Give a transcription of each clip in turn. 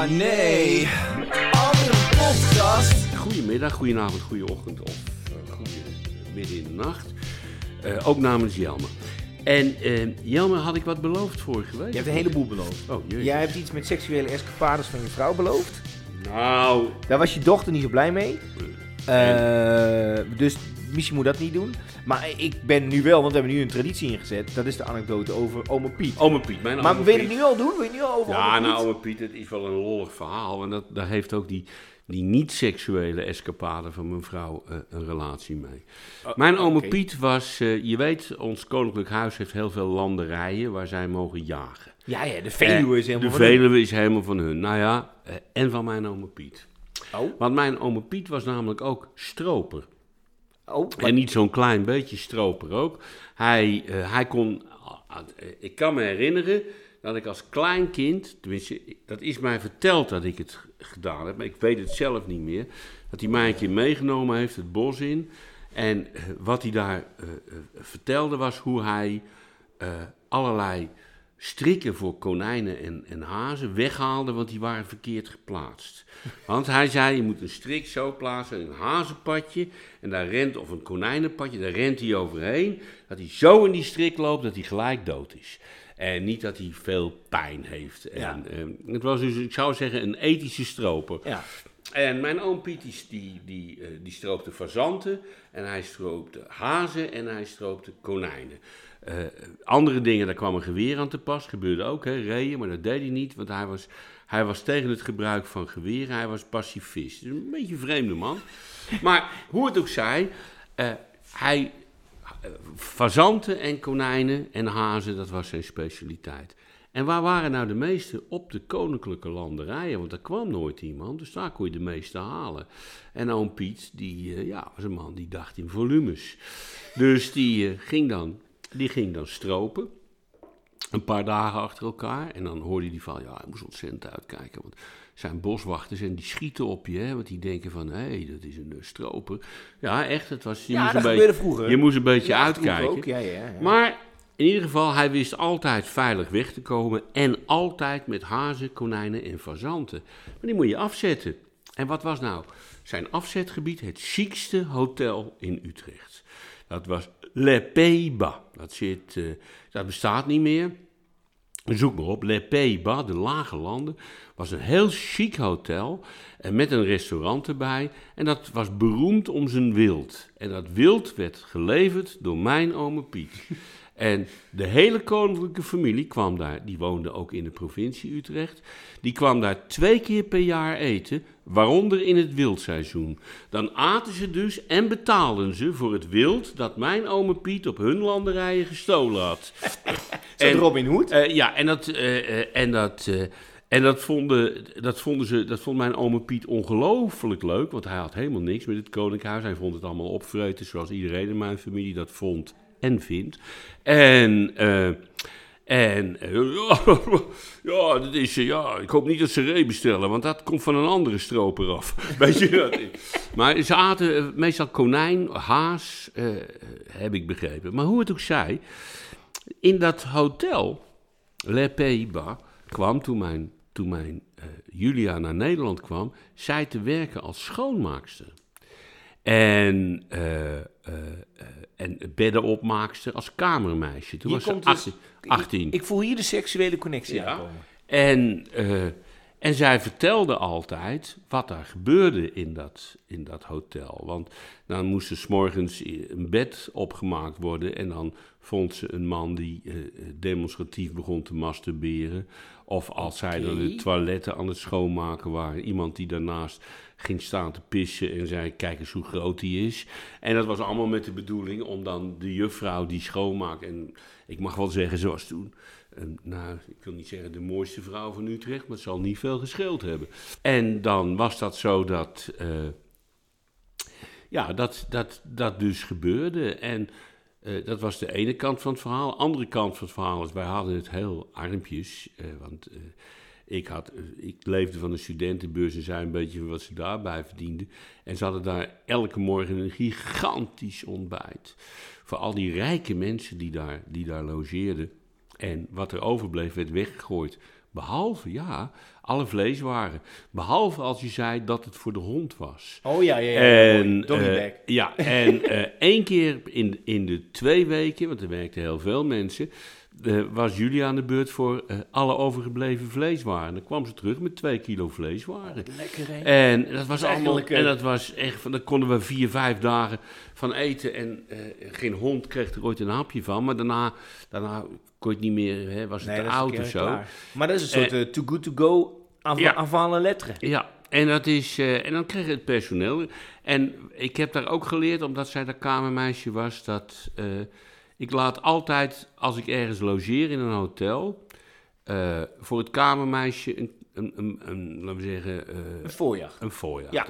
Oh nee. Andere podcast. Goedemiddag, goedenavond, goedeochtend of uh, goede midden in de nacht. Uh, ook namens Jelme. En uh, Jelme, had ik wat beloofd vorige week? Je hebt een heleboel beloofd. Oh, jezus. Jij hebt iets met seksuele escapades van je vrouw beloofd. Nou, Daar was je dochter niet zo blij mee. Uh, dus misschien moet dat niet doen. Maar ik ben nu wel, want we hebben nu een traditie ingezet. Dat is de anekdote over ome Piet. Ome Piet, mijn maar wil je het nu al doen? Wil je nu al over Ja, nou, ome Piet, het is wel een lollig verhaal. En dat, daar heeft ook die, die niet-seksuele escapade van mijn vrouw eh, een relatie mee. mijn ome oké. Piet was, eh, je weet, ons koninklijk huis heeft heel veel landerijen waar zij mogen jagen. Ja, ja, de Veluwe is Eh, helemaal De van. Veluwe is helemaal van hun. Nou ja, en van mijn ome Piet. Oh, Want mijn ome Piet was namelijk ook stroper. Oh. En niet zo'n klein beetje stroper ook. Hij, eh, hij kon. eh, Ik kan me herinneren dat ik als klein kind. Tenminste, dat is mij verteld dat ik het gedaan heb. Maar ik weet het zelf niet meer. Dat hij mij een keer meegenomen heeft het bos in. En eh, wat hij daar eh, eh, vertelde was hoe hij eh, allerlei strikken voor konijnen en, en hazen weghaalde, want die waren verkeerd geplaatst. Want hij zei, je moet een strik zo plaatsen, een hazenpadje, en daar rent, of een konijnenpadje, daar rent hij overheen, dat hij zo in die strik loopt dat hij gelijk dood is. En niet dat hij veel pijn heeft. En, Ja. eh, het was dus, ik zou zeggen, een ethische stroper. Ja. En mijn oom Piet die, die, die, eh, die stroopte fazanten en hij stroopte hazen en hij stroopte konijnen. Eh, andere dingen, daar kwam een geweer aan te pas, gebeurde ook, hè, maar dat deed hij niet, want hij was, hij was tegen het gebruik van geweren, hij was pacifist. Een beetje een vreemde man. Maar hoe het ook zij, eh, hij, eh, fazanten en konijnen en hazen, dat was zijn specialiteit. En waar waren nou de meeste? Op de koninklijke landerijen, want daar kwam nooit iemand, dus daar kon je de meeste halen. En oom Piet, die ja, was een man die dacht in volumes. Dus die, ging dan, die ging dan stropen, een paar dagen achter elkaar. En dan hoorde hij van, ja, hij moest ontzettend uitkijken, want zijn boswachters en die schieten op je, hè, want die denken van, hé, hey, dat is een eh, stroper. Ja, echt, het was, je Ja, moest dat een beetje, vroeger. Je moest een beetje Ja, uitkijken. Ja, ja. Maar in ieder geval, hij wist altijd veilig weg te komen. En altijd met hazen, konijnen en fazanten. Maar die moet je afzetten. En wat was nou zijn afzetgebied? Het chicste hotel in Utrecht. Dat was Le Pays-Bas. Dat, zit, eh, dat bestaat niet meer. Zoek maar op. Le Pays-Bas, de Lage Landen, was een heel chic hotel. En met een restaurant erbij. En dat was beroemd om zijn wild. En dat wild werd geleverd door mijn ome Piet. En de hele koninklijke familie kwam daar. Die woonde ook in de provincie Utrecht. Die kwam daar twee keer per jaar eten. Waaronder in het wildseizoen. Dan aten ze dus en betaalden ze voor het wild dat mijn ome Piet op hun landerijen gestolen had. Zo'n Robin Hood. Eh, ja, en dat, eh, eh, en dat, en dat, vonden, dat, vonden ze, dat vond mijn ome Piet ongelooflijk leuk, want hij had helemaal niks met het koninkhuis. Hij vond het allemaal opvreten, zoals iedereen in mijn familie dat vond en vindt. En... eh, en ja, dat is, eh, ja, ik hoop niet dat ze ree bestellen, want dat komt van een andere stroper af. Weet je dat? Maar ze aten eh, meestal konijn, haas, heb ik begrepen. Maar hoe het ook zij, in dat hotel, Le Pays-Bas, kwam toen mijn, toen mijn Julia naar Nederland kwam, zij te werken als schoonmaakster. En, eh, en beddenopmaakster als kamermeisje. Toen Hier was ze komt dus- 18. 18. Ik, ik voel hier de seksuele connectie Ja. aankomen. En, eh, en zij vertelde altijd wat daar gebeurde in dat, in dat hotel. Want dan moest er 's morgens een bed opgemaakt worden. En dan vond ze een man die eh, demonstratief begon te masturberen. Of als zij dan de toiletten aan het schoonmaken waren. Iemand die daarnaast ging staan te pissen en zei: Kijk eens hoe groot die is. En dat was allemaal met de bedoeling om dan de juffrouw die schoonmaakt. En ik mag wel zeggen, ze was toen. nou, ik wil niet zeggen de mooiste vrouw van Utrecht, maar het zal niet veel gescheeld hebben. En dan was dat zo dat. eh, ja, dat, dat, dat dus gebeurde. En eh, dat was de ene kant van het verhaal. De andere kant van het verhaal is, wij hadden het heel armpjes. eh, want eh, ik, had, ik leefde van een studentenbeurs en zei een beetje wat ze daarbij verdienden. En ze hadden daar elke morgen een gigantisch ontbijt. Voor al die rijke mensen die daar, die daar logeerden. En wat er overbleef werd weggegooid. Behalve, ja, alle vleeswaren. Behalve als je zei dat het voor de hond was. Oh ja, ja, ja. En, eh, ja, en eh, één keer in, in de twee weken, want er werkten heel veel mensen, eh, was Julia aan de beurt voor alle overgebleven vleeswaren. Dan kwam ze terug met twee kilo vleeswaren. Lekker hè? En dat was allemaal, en dat was echt, van, daar konden we vier, vijf dagen van eten. En geen hond kreeg er ooit een hapje van. Maar daarna, daarna kon je het niet meer, hè, was het te oud of zo. klaar. Maar dat is een soort too good to go Ja. lettre. Ja, en, dat is, eh, en dan kreeg het personeel. En ik heb daar ook geleerd, omdat zij dat kamermeisje was, dat eh, ik laat altijd, als ik ergens logeer in een hotel, eh, voor het kamermeisje een, een, een, een laten we zeggen, Een voorjacht. een voorjaar. Ja.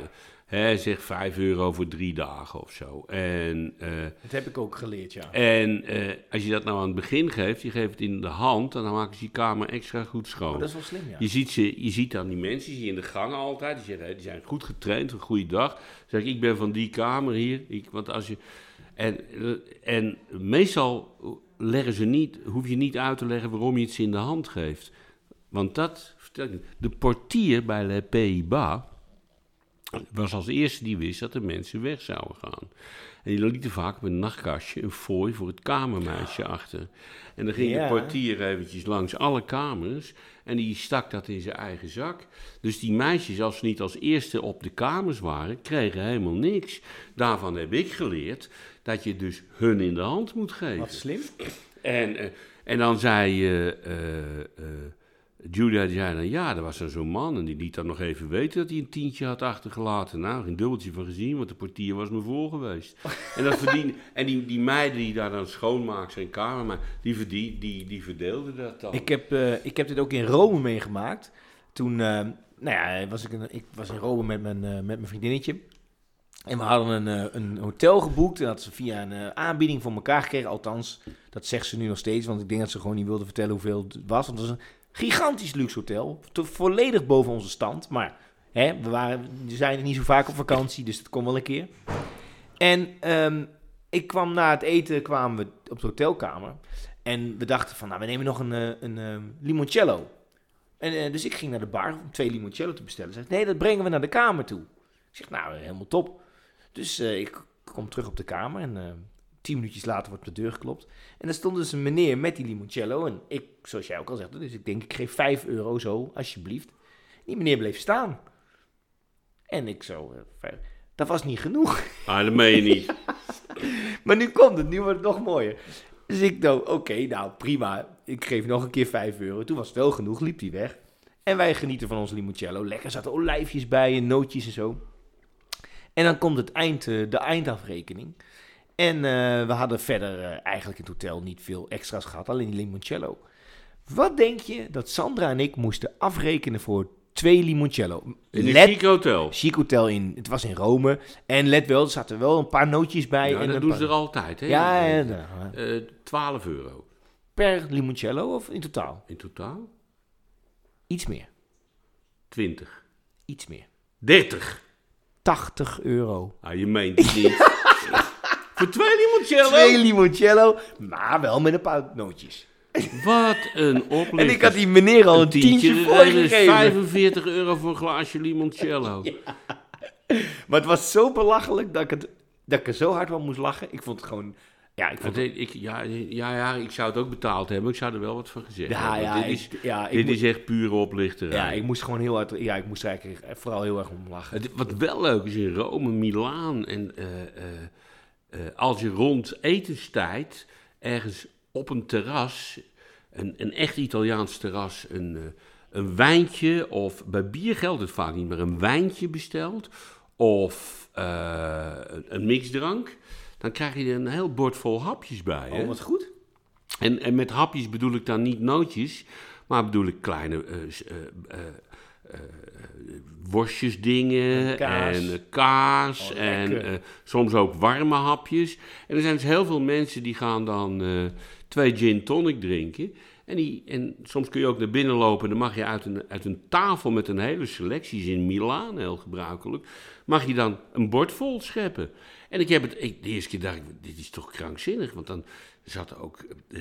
Hè, zeg 5 euro voor drie dagen of zo. En, eh, Dat heb ik ook geleerd, ja. en eh, als je dat nou aan het begin geeft, je geeft het in de hand, dan maken ze je kamer extra goed schoon. Oh, dat is wel slim, ja. Je ziet, ze, je ziet dan die mensen, die in de gangen altijd, die, zeggen, die zijn goed getraind, een goede dag. Dan zeg ik, ik ben van die kamer hier. Ik, want als je, en, eh, en meestal leggen ze niet, hoef je niet uit te leggen waarom je het ze in de hand geeft. Want dat, vertel de portier bij Le Pays-Bas was als eerste die wist dat de mensen weg zouden gaan. En die lieten vaak op een nachtkastje een fooi voor het kamermeisje achter. En dan ging Ja. de portier eventjes langs alle kamers en die stak dat in zijn eigen zak. Dus die meisjes, als ze niet als eerste op de kamers waren, kregen helemaal niks. Daarvan heb ik geleerd dat je dus hun in de hand moet geven. Wat slim. En, eh, en dan zei eh, eh, eh, Julia, zei dan, ja, er was dan zo'n man en die liet dan nog even weten dat hij een tientje had achtergelaten. Nou, geen dubbeltje van gezien, want de portier was me voor geweest. en dat verdien, en die, die meiden die daar dan schoonmaakt zijn kamer, maar die, verdien, die, die verdeelden dat dan. Ik heb, eh, ik heb dit ook in Rome meegemaakt. Toen, eh, nou ja, was ik, een, ik was in Rome met mijn, eh, met mijn vriendinnetje. En we hadden een, een hotel geboekt. En dat ze via een aanbieding voor elkaar gekregen. Althans, dat zegt ze nu nog steeds. Want ik denk dat ze gewoon niet wilde vertellen hoeveel het was. Want het was een gigantisch luxe hotel. Volledig boven onze stand. Maar hè, we, waren, we zijn er niet zo vaak op vakantie. Dus dat kon wel een keer. En ehm, ik kwam na het eten kwamen we op de hotelkamer. En we dachten van, nou, we nemen nog een, eh, een eh, limoncello. En, eh, dus ik ging naar de bar om twee limoncello te bestellen. Ze zei, nee, dat brengen we naar de kamer toe. Ik zeg, nou, helemaal top. Dus eh, ik kom terug op de kamer en eh, tien minuutjes later wordt op de deur geklopt. En daar stond dus een meneer met die limoncello. En ik, zoals jij ook al zegt, dus ik denk, ik geef vijf euro zo, alsjeblieft. Die meneer bleef staan. En ik zo, eh, dat was niet genoeg. Ah, dat meen je niet. Maar nu komt het, nu wordt het nog mooier. Dus ik dacht, oké, nou prima. Ik geef nog een keer 5 euro. Toen was het wel genoeg, liep hij weg. En wij genieten van ons limoncello. Lekker, zaten olijfjes bij en nootjes en zo. En dan komt het eind, eh, de eindafrekening. En eh, we hadden verder eh, eigenlijk in het hotel niet veel extra's gehad, alleen die limoncello. Wat denk je dat Sandra en ik moesten afrekenen voor twee limoncello? In een Let chic hotel. chic hotel in, het was in Rome. En let wel, er zaten wel een paar nootjes bij. Ja, en dat doen paar- ze er altijd, hè? Ja, ja, ja. Eh, 12 euro per limoncello of in totaal? in totaal. Iets meer. 20. Iets meer. 30. 80 euro. Ah, je meent het niet. Voor twee limoncello? Twee limoncello, maar wel met een paar nootjes. Wat een oplichter. En ik had die meneer al een tientje voor dat is gegeven. 45 euro voor een glaasje limoncello. Maar het was zo belachelijk dat ik, het, dat ik er zo hard van moest lachen. Ik vond het gewoon... Ja, ik vond deed ik, ja, ja, ja, ik zou het ook betaald hebben. Ik zou er wel wat van gezegd Ja, hebben. ja, dit ik- is, ja, ik dit is echt pure oplichterij. ja, ik moest gewoon heel hard... Ja, ik moest er eigenlijk vooral heel erg om lachen. Het- wat wel leuk is in Rome, Milaan en eh, eh, eh, als je rond etenstijd ergens op een terras, een, een echt Italiaans terras, een, eh, een wijntje of bij bier geldt het vaak niet, maar een wijntje bestelt of eh, een, een mixdrank, dan krijg je er een heel bord vol hapjes bij. hè? Oh, wat goed. En, en met hapjes bedoel ik dan niet nootjes, maar bedoel ik kleine eh, worstjesdingen En kaas. en eh, kaas Oh, en eh, soms ook warme hapjes. En er zijn dus heel veel mensen die gaan dan twee gin tonic drinken. En, die, en soms kun je ook naar binnen lopen en dan mag je uit een, uit een tafel met een hele selectie, is in Milaan heel gebruikelijk, mag je dan een bord vol scheppen. En ik heb het, ik, de eerste keer dacht ik, dit is toch krankzinnig, want dan zaten ook eh,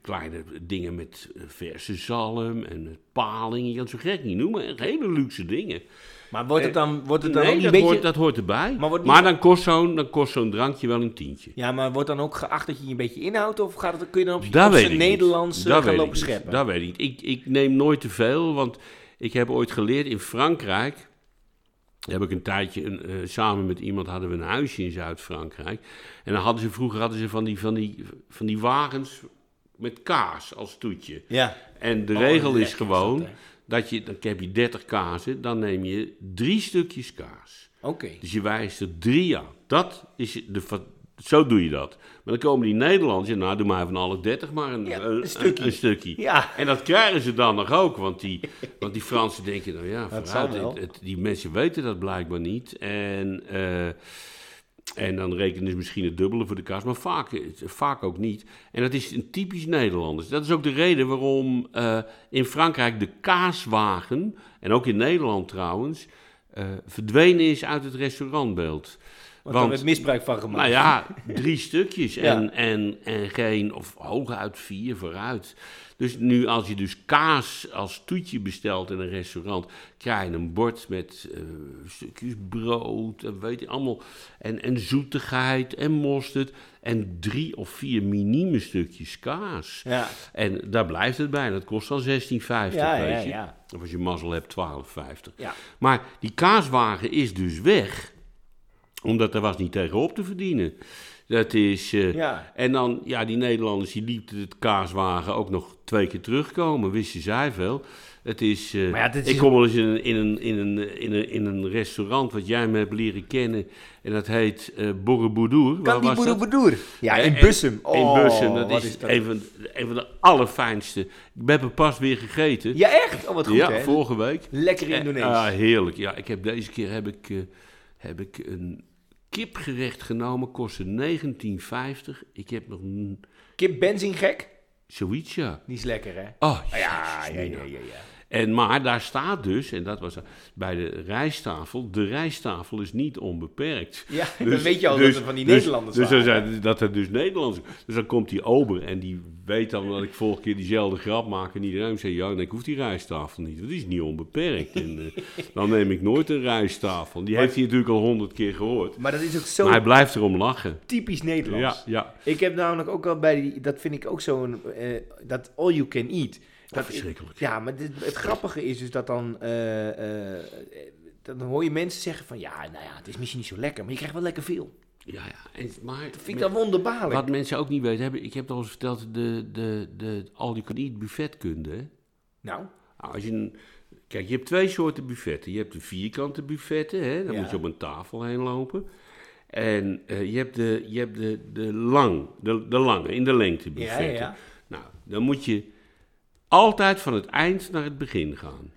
kleine dingen met eh, verse zalm en met paling. Je kan het zo gek niet noemen, echt hele luxe dingen. Maar wordt het dan, wordt het dan Nee, ook dat, een beetje... hoort, dat hoort erbij. Maar Maar, wordt niet- dan, kost zo'n, dan kost zo'n drankje wel een tientje. Ja, maar wordt dan ook geacht dat je je een beetje inhoudt? Of gaat het, kun je dan op, op zijn niet. Nederlands eh, gaan lopen scheppen? Dat weet ik niet. Ik, ik neem nooit te veel, want ik heb ooit geleerd in Frankrijk. Heb ik een tijdje een, eh, samen met iemand hadden we een huisje in Zuid-Frankrijk. En dan hadden ze vroeger hadden ze van die, van die, van die wagens met kaas als toetje. Ja. En de Oh, regel is gewoon dat, je, dan heb je 30 kazen, dan neem je drie stukjes kaas. Oké. Dus je wijst er drie aan. Dat is de, zo doe je dat. Maar dan komen die Nederlanders, en nou doe maar van alle 30 maar een, Ja, een, een stukje. een stukje. Ja. En dat krijgen ze dan nog ook, want die, want die Fransen denken, nou ja, vooruit, het- het- die mensen weten dat blijkbaar niet. En, eh, en dan rekenen ze misschien het dubbele voor de kaas, maar vaak, vaak ook niet. En dat is een typisch Nederlanders. Dat is ook de reden waarom eh, in Frankrijk de kaaswagen, en ook in Nederland trouwens, eh, verdwenen is uit het restaurantbeeld. Want werd misbruik van gemaakt. Nou ja, drie stukjes Ja. en, en, en geen, of hooguit vier vooruit. Dus nu als je dus kaas als toetje bestelt in een restaurant, krijg je een bord met eh, stukjes brood en weet je allemaal. En, en zoetigheid en mosterd en drie of vier minieme stukjes kaas. Ja. En daar blijft het bij. Dat kost dan 16,50, Ja, weet ja, je. ja. Of als je mazzel hebt, 12,50. Ja. Maar die kaaswagen is dus weg, omdat er was niet tegenop te verdienen. Dat is, eh, Ja. En dan, ja, die Nederlanders die lieten het kaaswagen ook nog twee keer terugkomen, wisten zij veel. Het is, eh, ja, is- ik kom wel eens in een, in, een, in, een, in, een, in een restaurant wat jij me hebt leren kennen. En dat heet eh Borreboedoer. Waar Kan die boerenbedoer? Ja, in En- Bussum. Oh, in Bussum, dat is, dat? Een, van, een van de allerfijnste. Ik heb er pas weer gegeten. Ja, echt? Oh, wat goed, Ja, hè? vorige week. Lekker Eh, Indonesisch. Ah, heerlijk. Ja, ik heb deze keer heb ik, eh, heb ik een kipgerecht genomen. Kostte 19,50. Ik heb nog Kip benzin gek? zoiets, ja. Die is lekker, hè? Oh, Ja, ja, ja, mina. ja, ja. En, maar daar staat dus, en dat was bij de rijsttafel, de rijsttafel is niet onbeperkt. Ja, dan weet je al dat er van die dus- Nederlanders dus, dan waren. dat er dus Nederlanders Dus dan komt die ober en die weet dan dat ik vorige keer diezelfde grap maak. En iedereen zegt, ja, ik hoef die rijsttafel niet. Dat is niet onbeperkt. En, eh, dan neem ik nooit een rijsttafel. Die heeft hij natuurlijk al honderd keer gehoord. Maar dat is ook zo Maar hij blijft erom lachen. typisch Nederlands. Ja, ja. Ik heb namelijk ook al bij die, dat vind ik ook zo'n, eh, dat all you can eat. Dat verschrikkelijk. Ja, maar dit- het grappige is dus dat dan, eh, eh, dan hoor je mensen zeggen van, ja, nou ja, het is misschien niet zo lekker, maar je krijgt wel lekker veel. ja, ja. En, maar Dat vind ik dan wonderbaarlijk. wat mensen ook niet weten, hebben, ik heb het al eens verteld, de, de, de all-you-can-eat buffetkunde. Nou, Nou, als je een, kijk, je hebt twee soorten buffetten. Je hebt de vierkante buffetten, hè, dan Ja. moet je op een tafel heen lopen. En eh, je hebt de, je hebt de, de lang, de, de lange, in de lengte ja, buffetten. ja. Nou, dan moet je altijd van het eind naar het begin gaan.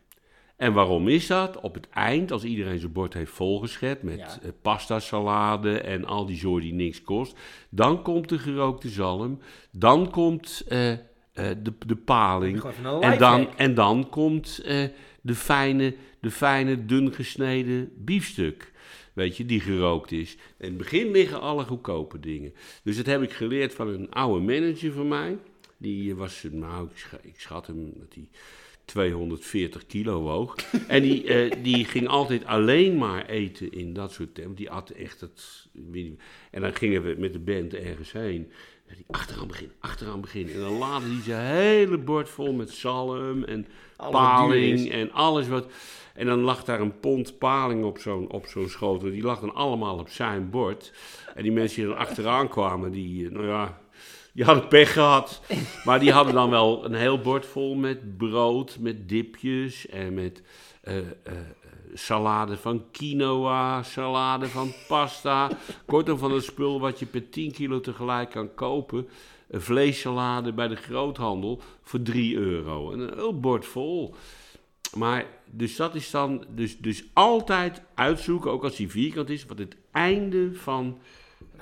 En waarom is dat? Op het eind, als iedereen zijn bord heeft volgeschet met Ja. eh, pasta salade en al die zooi die niks kost, dan komt de gerookte zalm, dan komt eh, eh, de, de paling en dan, en dan komt de, fijne, de fijne, dun gesneden biefstuk. Weet je, die gerookt is. In het begin liggen alle goedkope dingen. Dus dat heb ik geleerd van een oude manager van mij. Die was, nou, ik ik schat hem dat hij 240 kilo woog. en die, eh, die ging altijd alleen maar eten in dat soort tempels. Die at echt het... En dan gingen we met de band ergens heen. En die achteraan beginnen, achteraan beginnen. En dan laden hij zijn hele bord vol met zalm en paling en alles wat... En dan lag daar een pond paling op zo'n op zo'n schotel. Die lag dan allemaal op zijn bord. En die mensen die er achteraan kwamen, die, eh, nou ja, die hadden pech gehad. Maar die hadden dan wel een heel bord vol met brood, met dipjes en met eh, eh, salade van quinoa, salade van pasta. Kortom, van het spul wat je per 10 kilo tegelijk kan kopen. Een vleessalade bij de groothandel voor 3 euro. En een heel bord vol. Maar dus dat is dan, dus, dus altijd uitzoeken, ook als die vierkant is, wat het einde van.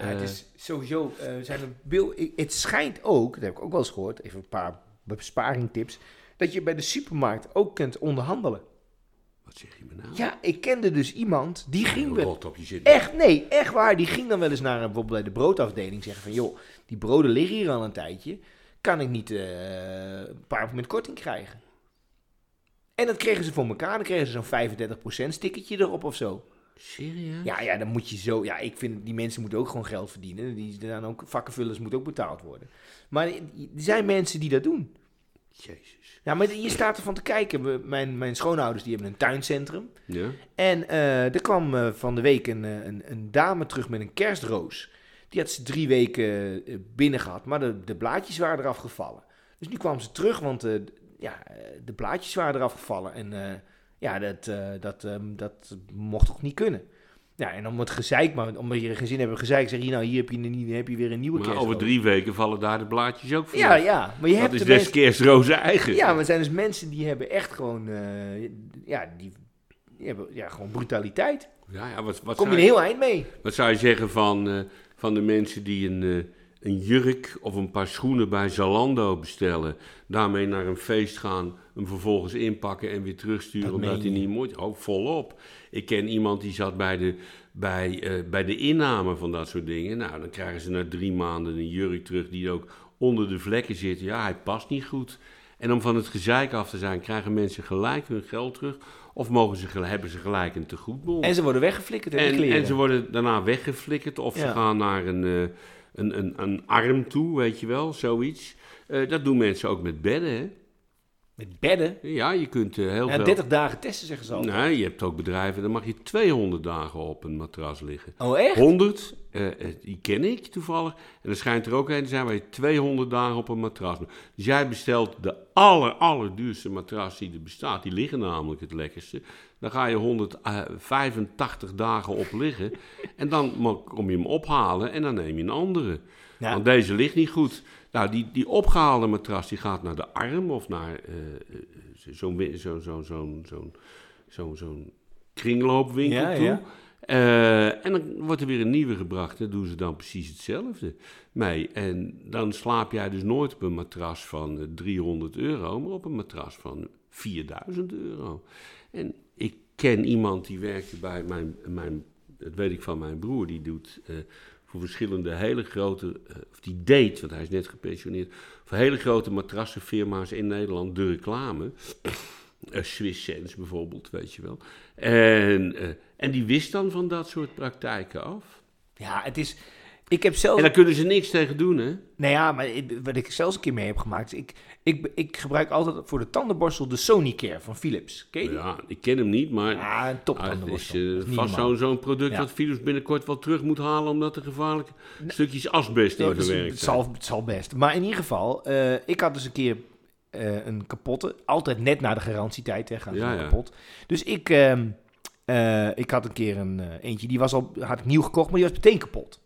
Ja, het eh, is sowieso, eh, zijn er bil- het schijnt ook, dat heb ik ook wel eens gehoord, even een paar besparingtips, dat je bij de supermarkt ook kunt onderhandelen. Wat zeg je me nou? Ja, ik kende dus iemand die ging wel... Op je zit. Echt, nee, echt waar. Die ging dan wel eens naar bijvoorbeeld bij de broodafdeling zeggen van... joh, die broden liggen hier al een tijdje. Kan ik niet eh, een paar met korting krijgen? En dat kregen ze voor elkaar. Dan kregen ze zo'n 35% stickertje erop of zo. Serieus? Ja, ja, dan moet je zo... Ja, ik vind, die mensen moeten ook gewoon geld verdienen. Die dan ook, vakkenvullers moeten ook betaald worden. Maar er zijn mensen die dat doen. Jezus. Ja, maar je staat ervan te kijken. We- Mijn, mijn schoonouders die hebben een tuincentrum. Ja? En eh, er kwam eh, van de week een, eh, een, een dame terug met een kerstroos. Die had ze drie weken binnen gehad, maar de, de blaadjes waren eraf gevallen. Dus nu kwam ze terug, want ja, de blaadjes waren eraf gevallen. En ja, dat, eh, dat, ehm, dat mocht toch niet kunnen. Ja, en om het gezeik, maar om je gezin hebben gezeik, zeg je nou, hier heb je, een, heb je weer een nieuwe Maar over drie weken vallen daar de blaadjes ook van. Ja, ja, maar je Dat hebt is de des kerstrozen eigen. Ja, maar er zijn dus mensen die hebben echt gewoon, eh, ja, die, die hebben ja, gewoon brutaliteit. Ja, ja, wat, wat, Kom je een heel eind mee. wat zou je zeggen van, eh, van de mensen die een, een jurk of een paar schoenen bij Zalando bestellen, daarmee naar een feest gaan, hem vervolgens inpakken en weer terugsturen Dat omdat hij niet moet? Oh, volop. Ik ken iemand die zat bij de, bij, eh, bij de inname van dat soort dingen. Nou, dan krijgen ze na drie maanden een jurk terug die ook onder de vlekken zit. Ja, hij past niet goed. En om van het gezeik af te zijn, krijgen mensen gelijk hun geld terug. Of mogen ze, hebben ze gelijk een tegoedbon. En ze worden weggeflikkerd En, en ze worden daarna weggeflikkerd of ze gaan naar een, eh, een, een, een arm toe, weet je wel, zoiets. Eh, dat doen mensen ook met bedden, hè. Met bedden. Ja, je kunt eh, heel Ja, veel... 30 dagen testen, zeggen ze al. Nee, je hebt ook bedrijven, dan mag je 200 dagen op een matras liggen. Oh, echt? 100, eh, die ken ik toevallig. En er schijnt er ook een te zijn waar je 200 dagen op een matras moet. Dus jij bestelt de aller, allerduurste matras die er bestaat. Die liggen namelijk het lekkerste. Dan ga je 185 dagen op liggen. En dan kom je hem ophalen en dan neem je een andere. Ja. Want deze ligt niet goed. Nou, die, die opgehaalde matras die gaat naar de arm of naar eh, eh, zo'n wi- zo, zo, zo'n zo'n zo'n zo'n kringloopwinkel Ja, toe. ja. Eh, en dan wordt er weer een nieuwe gebracht. Daar doen ze dan precies hetzelfde mee. En dan slaap jij dus nooit op een matras van eh, 300 euro, maar op een matras van 4000 euro. En ik ken iemand die werkte bij mijn, mijn dat weet ik van mijn broer, die doet eh, voor verschillende hele grote, eh, of die deed, want hij is net gepensioneerd, voor hele grote matrassenfirma's in Nederland de reclame. Eh, Swiss Sense bijvoorbeeld, weet je wel. En, en die wist dan van dat soort praktijken af. Ja, het is... Ik heb zelf... En daar kunnen ze niks tegen doen, hè? Nou ja, maar ik- wat ik zelfs een keer mee heb gemaakt... Ik, ik, ik gebruik altijd voor de tandenborstel de Sonicare van Philips. Ken je die? Ja, ik ken hem niet, maar Ja, een top ah, het is tandenborstel. eh, Dat vast zo'n zo'n product Ja. wat Philips binnenkort wel terug moet halen... omdat er gevaarlijke stukjes asbest in dat is- verwerkt het, zal, het zal best. Maar in ieder geval, eh, ik had dus een keer eh, een kapotte. Altijd net na de garantietijd, hè, gaan ze Ja, kapot. Dus ik, ehm, eh, ik had een keer een eentje, die was al, had ik nieuw gekocht, maar die was meteen kapot.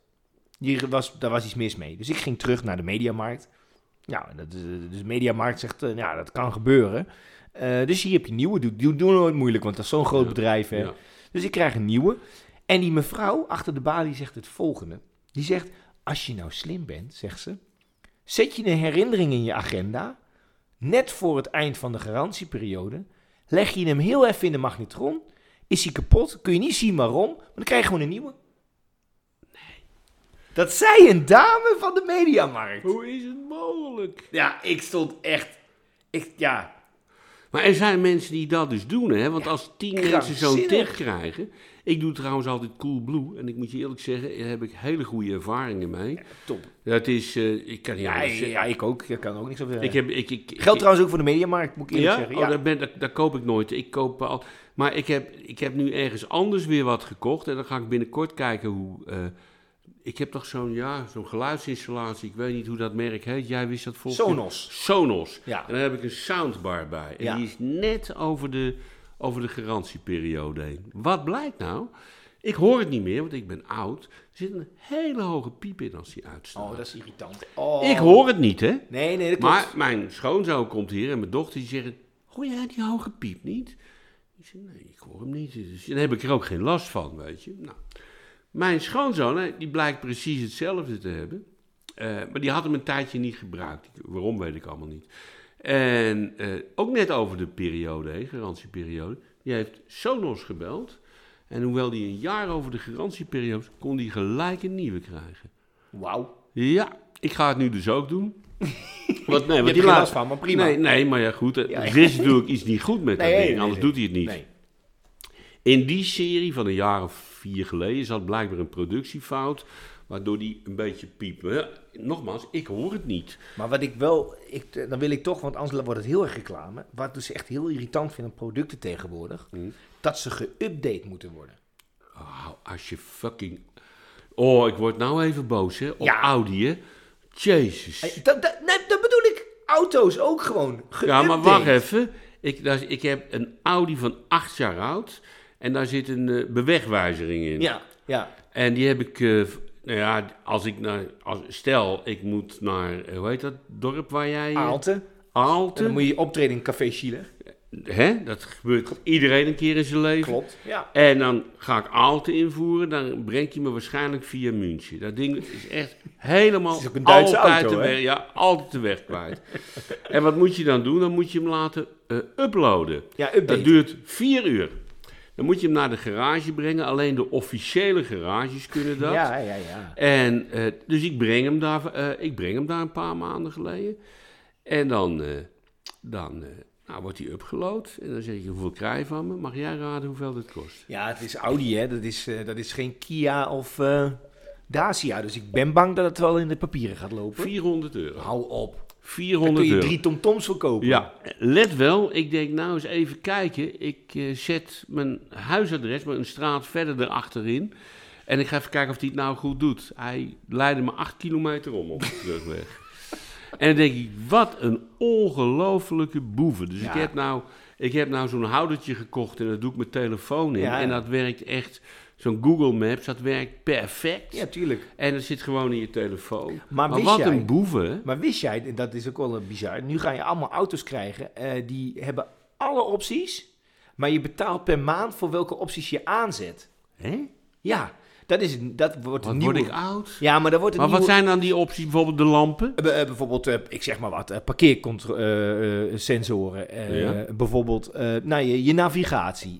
Die was, daar was iets mis mee. Dus ik ging terug naar de Mediamarkt. Ja, dat is, eh, dus de Mediamarkt zegt, eh, ja, dat kan gebeuren. Eh, dus hier heb je een nieuwe. Doe, doe, doe nooit moeilijk, want dat is zo'n groot Ja, bedrijf. Hè. Ja. Dus ik krijg een nieuwe. En die mevrouw achter de balie zegt het volgende. Die zegt, als je nou slim bent, zegt ze, zet je een herinnering in je agenda, net voor het eind van de garantieperiode, leg je hem heel even in de magnetron, is hij kapot, kun je niet zien waarom, maar dan krijg je gewoon een nieuwe. Dat zei een dame van de Mediamarkt. Hoe is het mogelijk? Ja, ik stond echt, ik, ja, Maar er zijn mensen die dat dus doen, hè? Want als tien mensen zo'n tip krijgen... Ik doe trouwens altijd Coolblue. En ik moet je eerlijk zeggen, daar heb ik hele goede ervaringen mee. top. Dat is... eh, ik kan niet Ja, anders ja, ik ook, ik kan ook niks over. Ik heb, ik, ik, ik- Geldt trouwens ook voor de Mediamarkt, moet ik eerlijk ja? zeggen. Oh, Ja, daar, ben, daar, daar koop ik nooit. Ik koop al. Maar ik heb, ik heb nu ergens anders weer wat gekocht. En dan ga ik binnenkort kijken hoe. eh, ik heb toch zo'n ja, zo'n geluidsinstallatie. Ik weet niet hoe dat merk heet. Jij wist dat volgens? Sonos. Sonos. Ja. En daar heb ik een soundbar bij. En Ja. die is net over de, over de garantieperiode heen. Wat blijkt nou? Ik hoor het niet meer, want ik ben oud. Er zit een hele hoge piep in als die uitstaat. Oh, dat is irritant. Oh. Ik hoor het niet, hè? Nee, nee, dat klopt. Maar mijn schoonzoon komt hier en mijn dochter die zeggen... Hoor jij die hoge piep niet? Ik zeg, nee, ik hoor hem niet. Dus dan heb ik er ook geen last van, weet je. Nou, mijn schoonzoon, die blijkt precies hetzelfde te hebben. Eh, maar die had hem een tijdje niet gebruikt. Waarom, weet ik allemaal niet. En eh, ook net over de periode, garantieperiode. Die heeft Sonos gebeld. En hoewel die een jaar over de garantieperiode kon die gelijk een nieuwe krijgen. Wauw. Ja, ik ga het nu dus ook doen. Want, nee, want die laat- last van, maar prima. Nee, nee, maar ja goed. Er Ja. er is natuurlijk iets niet goed met dat Nee, ding, nee, anders doet hij het niet. In die serie van een jaar of vier geleden zat blijkbaar een productiefout, waardoor die een beetje ja, nogmaals, ik hoor het niet. Maar wat ik wel, ik, dan wil ik toch, want anders wordt het heel erg reclame. Wat ik dus echt heel irritant vind aan producten tegenwoordig, Hm. dat ze geüpdate moeten worden. Oh, als je fucking... Oh, ik word nou even boos, hè. Op Ja. Audi, hè. Jezus. Dat, dat, nee, dat bedoel ik. Auto's ook gewoon. Ja, maar wacht even. Ik, ik heb een Audi van acht jaar oud. En daar zit een eh, bewegwijzering in. Ja, ja. En die heb ik, eh, nou ja, als ik naar, als, stel ik moet naar, eh, hoe heet dat dorp waar jij... eh, Aalte. En Aalte. dan moet je optreden in Café Chile. Hè? Dat gebeurt iedereen een keer in zijn leven. Klopt. Ja. En dan ga ik Aalte invoeren, dan breng je me waarschijnlijk via München. Dat ding is echt helemaal is ook een Duitse altijd, auto, de hè? weg, ja, altijd de weg kwijt. en wat moet je dan doen? Dan moet je hem laten uploaden. Ja. Dat duurt vier uur. Dan moet je hem naar de garage brengen. Alleen de officiële garages kunnen dat. Ja, ja, ja. En eh, dus ik breng, hem daar, eh, ik breng hem daar een paar maanden geleden. En dan, eh, dan nou, wordt hij upgeload. En dan zeg je, hoeveel krijg je van me? Mag jij raden hoeveel dit kost? Ja, het is Audi, hè. Dat is, dat is geen Kia of Dacia. Dus ik ben bang dat het wel in de papieren gaat lopen. 400 euro. Hou op. Dan 400 kun je euro. drie tomtoms verkopen. Ja, let wel, ik denk nou eens even kijken. Ik eh, zet mijn huisadres, maar een straat verder erachterin. En ik ga even kijken of hij het nou goed doet. Hij leidde me acht kilometer om op de terugweg. en dan denk ik, wat een ongelofelijke boeven. Dus ik heb nou, ik heb nou zo'n houdertje gekocht en dat doe ik mijn telefoon in. Ja. En dat werkt echt, zo'n Google Maps, dat werkt perfect. Ja, tuurlijk. En dat zit gewoon in je telefoon. Maar wist wat jij- een boeven? Maar wist jij, en dat is ook wel een bizar, nu ga je allemaal auto's krijgen, eh, die hebben alle opties, maar je betaalt per maand voor welke opties je aanzet. Hè? Ja, dat, is, dat wordt een Wat nieuwe... word ik oud? Ja, maar dat wordt Maar wat zijn dan die opties? Bijvoorbeeld de lampen? Eh, eh, bijvoorbeeld, eh, ik zeg maar wat, eh, parkeersensoren. Ja. Bijvoorbeeld, nou, je, je navigatie.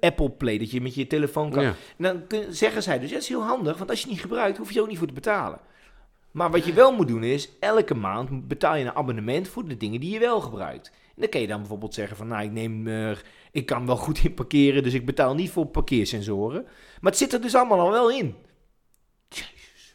Apple Play, dat je met je telefoon kan. Ja. En dan kun- zeggen zij dus, dat is heel handig, want als je het niet gebruikt, hoef je er ook niet voor te betalen. Maar wat je wel moet doen is, elke maand betaal je een abonnement voor de dingen die je wel gebruikt. En dan kun je dan bijvoorbeeld zeggen van, nou, ik neem, eh, ik kan wel goed in parkeren, dus ik betaal niet voor parkeersensoren. Maar het zit er dus allemaal al wel in.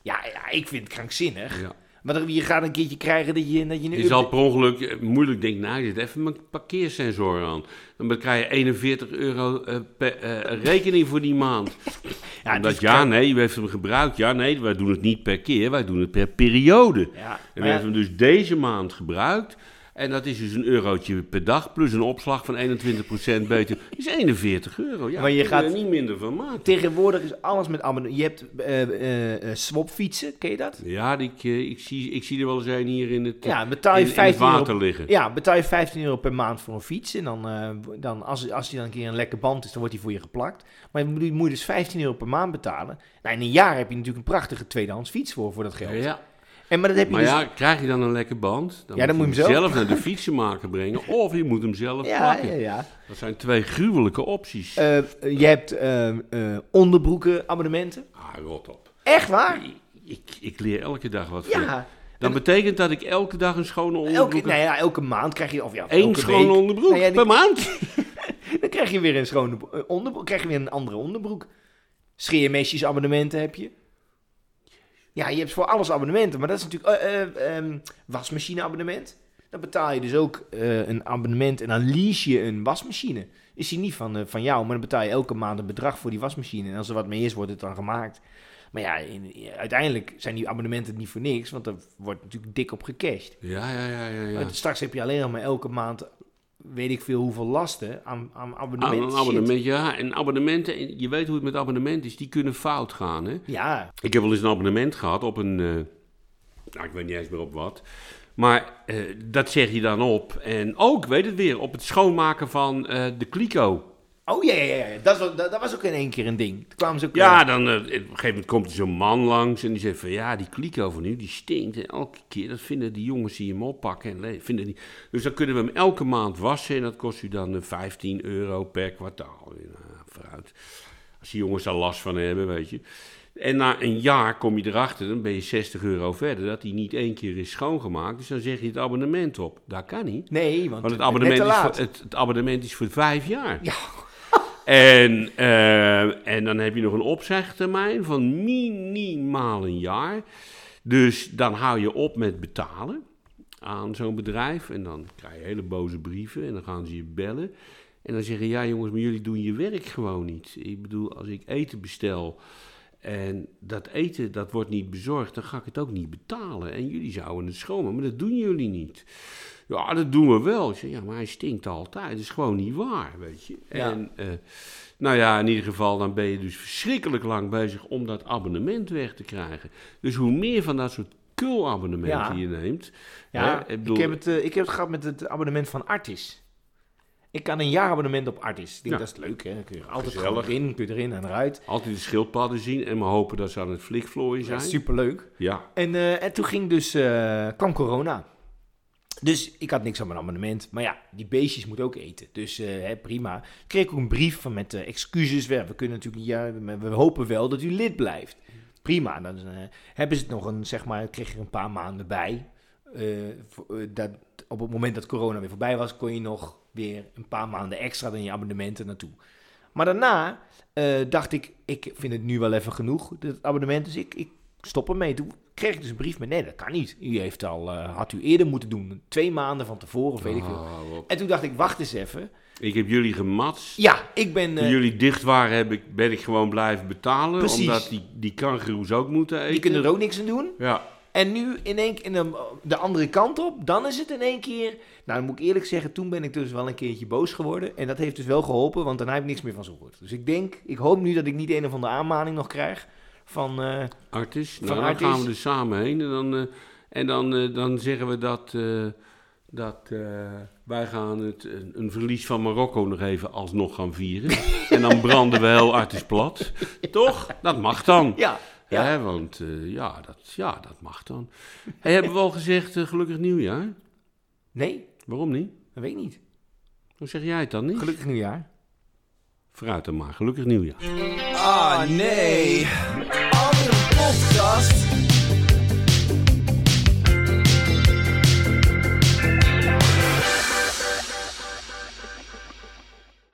Ja, ja, ik vind het krankzinnig. Ja. Maar je gaat een keertje krijgen dat je, dat je een Je zal per ongeluk eh, moeilijk denken, nou, je zet even mijn parkeersensor aan. Dan krijg je 41 euro eh, per, eh, rekening voor die maand. Ja, Ja, dus ja, nee, u heeft hem gebruikt. Ja, nee, wij doen het niet per keer, wij doen het per periode. Ja, En we ja, hebben hem dus deze maand gebruikt. En dat is dus een eurotje per dag, plus een opslag van 21% beter. Dat is 41 euro. Ja, Maar je gaat- er niet minder van maken. tegenwoordig is alles met abonnement. Je hebt eh, eh, swapfietsen, ken je dat? Ja, ik, ik, zie, ik zie er wel eens een hier in het, Ja, betaal je in, in het 15 euro, water liggen. ja, betaal je 15 euro per maand voor een fiets. En dan, dan als, als die dan een keer een lekke band is, dan wordt die voor je geplakt. Maar je moet, je moet dus 15 euro per maand betalen. Nou, in een jaar heb je natuurlijk een prachtige tweedehands fiets voor, voor dat geld. Ja, En, maar dat heb je Maar dus... ja, krijg je dan een lekker band, dan, Ja, dan moet je hem zelf naar de fietsenmaker brengen, of je moet hem zelf ja, plakken. ja, ja. Dat zijn twee gruwelijke opties. Eh, je hebt eh, eh, onderbroeken abonnementen. ah, rot op. Echt waar? Ik, ik leer elke dag wat van. Ja. Dat betekent dat ik elke dag een schone onderbroek Elke, nou ja, elke maand krijg je... Of ja, Eén elke schone week. onderbroek Nou ja, per maand. Dan krijg je weer een schone onderbroek. krijg je weer een andere onderbroek. Scheermesjes abonnementen heb je. Ja, je hebt voor alles abonnementen. Maar dat is natuurlijk... eh, eh, ehm, wasmachine abonnement. Dan betaal je dus ook eh, een abonnement en dan lease je een wasmachine. Is die niet van, van jou, maar dan betaal je elke maand een bedrag voor die wasmachine. En als er wat mee is, wordt het dan gemaakt. Maar ja, in- uiteindelijk zijn die abonnementen niet voor niks, want er wordt natuurlijk dik op gecashed. Ja, ja, ja, ja. ja. Maar Straks heb je alleen nog maar elke maand, weet ik veel hoeveel lasten aan, aan abonnementen. een abonnement, ja. En abonnementen, je weet hoe het met abonnementen is, die kunnen fout gaan, hè. Ja, Ik heb wel eens een abonnement gehad op een. eh, nou, ik weet niet eens meer op wat. Maar eh, dat zeg je dan op. En ook, weet het weer, op het schoonmaken van eh, de kliko. Oh ja, ja, ja. Dat, was, dat, dat was ook in één keer een ding. Toen kwamen ze ook... Ja, eh, dan eh, op een gegeven moment komt er zo'n man langs en die zegt van ja, die kliko van nu, die stinkt. En elke keer, dat vinden die jongens die hem oppakken. En vinden die... Dus dan kunnen we hem elke maand wassen en dat kost u dan eh, 15 euro per kwartaal. Nou, vooruit. Als die jongens daar last van hebben, weet je. En na een jaar kom je erachter, dan ben je 60 euro verder, dat hij niet één keer is schoongemaakt. Dus dan zeg je het abonnement op. Dat kan niet. Nee, want, Want het abonnement, is voor, het, het abonnement is voor vijf jaar. Ja. En, eh, en dan heb je nog een opzegtermijn van minimaal een jaar. Dus dan hou je op met betalen aan zo'n bedrijf. En dan krijg je hele boze brieven en dan gaan ze je bellen. En dan zeggen, ja jongens, maar jullie doen je werk gewoon niet. Ik bedoel, als ik eten bestel en dat eten dat wordt niet bezorgd, dan ga ik het ook niet betalen. En jullie zouden het schoonmaken, maar dat doen jullie niet. Ja, dat doen we wel. Ik zeg, ja, maar hij stinkt altijd. Dat is gewoon niet waar, weet je. Ja. En, eh, nou ja, in ieder geval, dan ben je dus verschrikkelijk lang bezig om dat abonnement weg te krijgen. Dus hoe meer van dat soort kul-abonnementen Ja. je neemt. Ja, hè, ik, bedoel- heb het, eh, ik heb het gehad met het abonnement van Artis. Ik kan een jaarabonnement op Artis. Ik denk, Ja. Dat is leuk, hè? Dan kun je altijd Gezellig. erin, kun je erin en eruit. Altijd de schildpadden zien en maar hopen dat ze aan het flikvlooien zijn. Ja, superleuk. Ja, En, eh, en toen ging dus, eh, kwam corona. Dus ik had niks aan mijn abonnement. Maar ja, die beestjes moeten ook eten. Dus eh, hè, prima. Ik kreeg ook een brief van met eh, excuses. We, we kunnen natuurlijk niet, ja, we hopen wel dat u lid blijft. Prima. Dan eh, hebben ze het nog een, zeg maar, kreeg er een paar maanden bij. Dat, op het moment dat corona weer voorbij was, kon je nog weer een paar maanden extra dan je abonnementen naartoe. Maar daarna dacht ik, ik vind het nu wel even genoeg, het abonnement. Dus ik, ik stop ermee. Kreeg ik dus een brief met, nee, dat kan niet. U heeft al, eh, had u eerder moeten doen. Twee maanden van tevoren, of weet ik veel. Op. En toen dacht ik, wacht eens even. Ik heb jullie gematst. Ja, ik ben... Toen eh, jullie dicht waren, heb ik, ben ik gewoon blijven betalen. Precies. Omdat die, die kangoeroes ook moeten eten. die kunnen er ook niks aan doen. Ja, En nu in één keer in de, de andere kant op, dan is het in één keer... Nou, dan moet ik eerlijk zeggen, toen ben ik dus wel een keertje boos geworden. En dat heeft dus wel geholpen, want daarna heb ik niks meer van ze gehoord. Dus ik denk, ik hoop nu dat ik niet een of andere aanmaning nog krijg van... eh, Artis. Van Nou, dan gaan we er samen heen. En dan, eh, en dan, eh, dan zeggen we dat, dat wij gaan het, een, een verlies van Marokko nog even alsnog gaan vieren. en dan branden we heel Artis plat. Toch? Dat mag dan. ja, ja. Hè, want ja, dat, ja, dat mag dan. Hey, hebben we al gezegd gelukkig nieuwjaar? Nee, Waarom niet? dat weet ik niet. Hoe zeg jij het dan niet? Gelukkig nieuwjaar. Vooruit maar. Gelukkig nieuwjaar. Ah nee, andere podcast.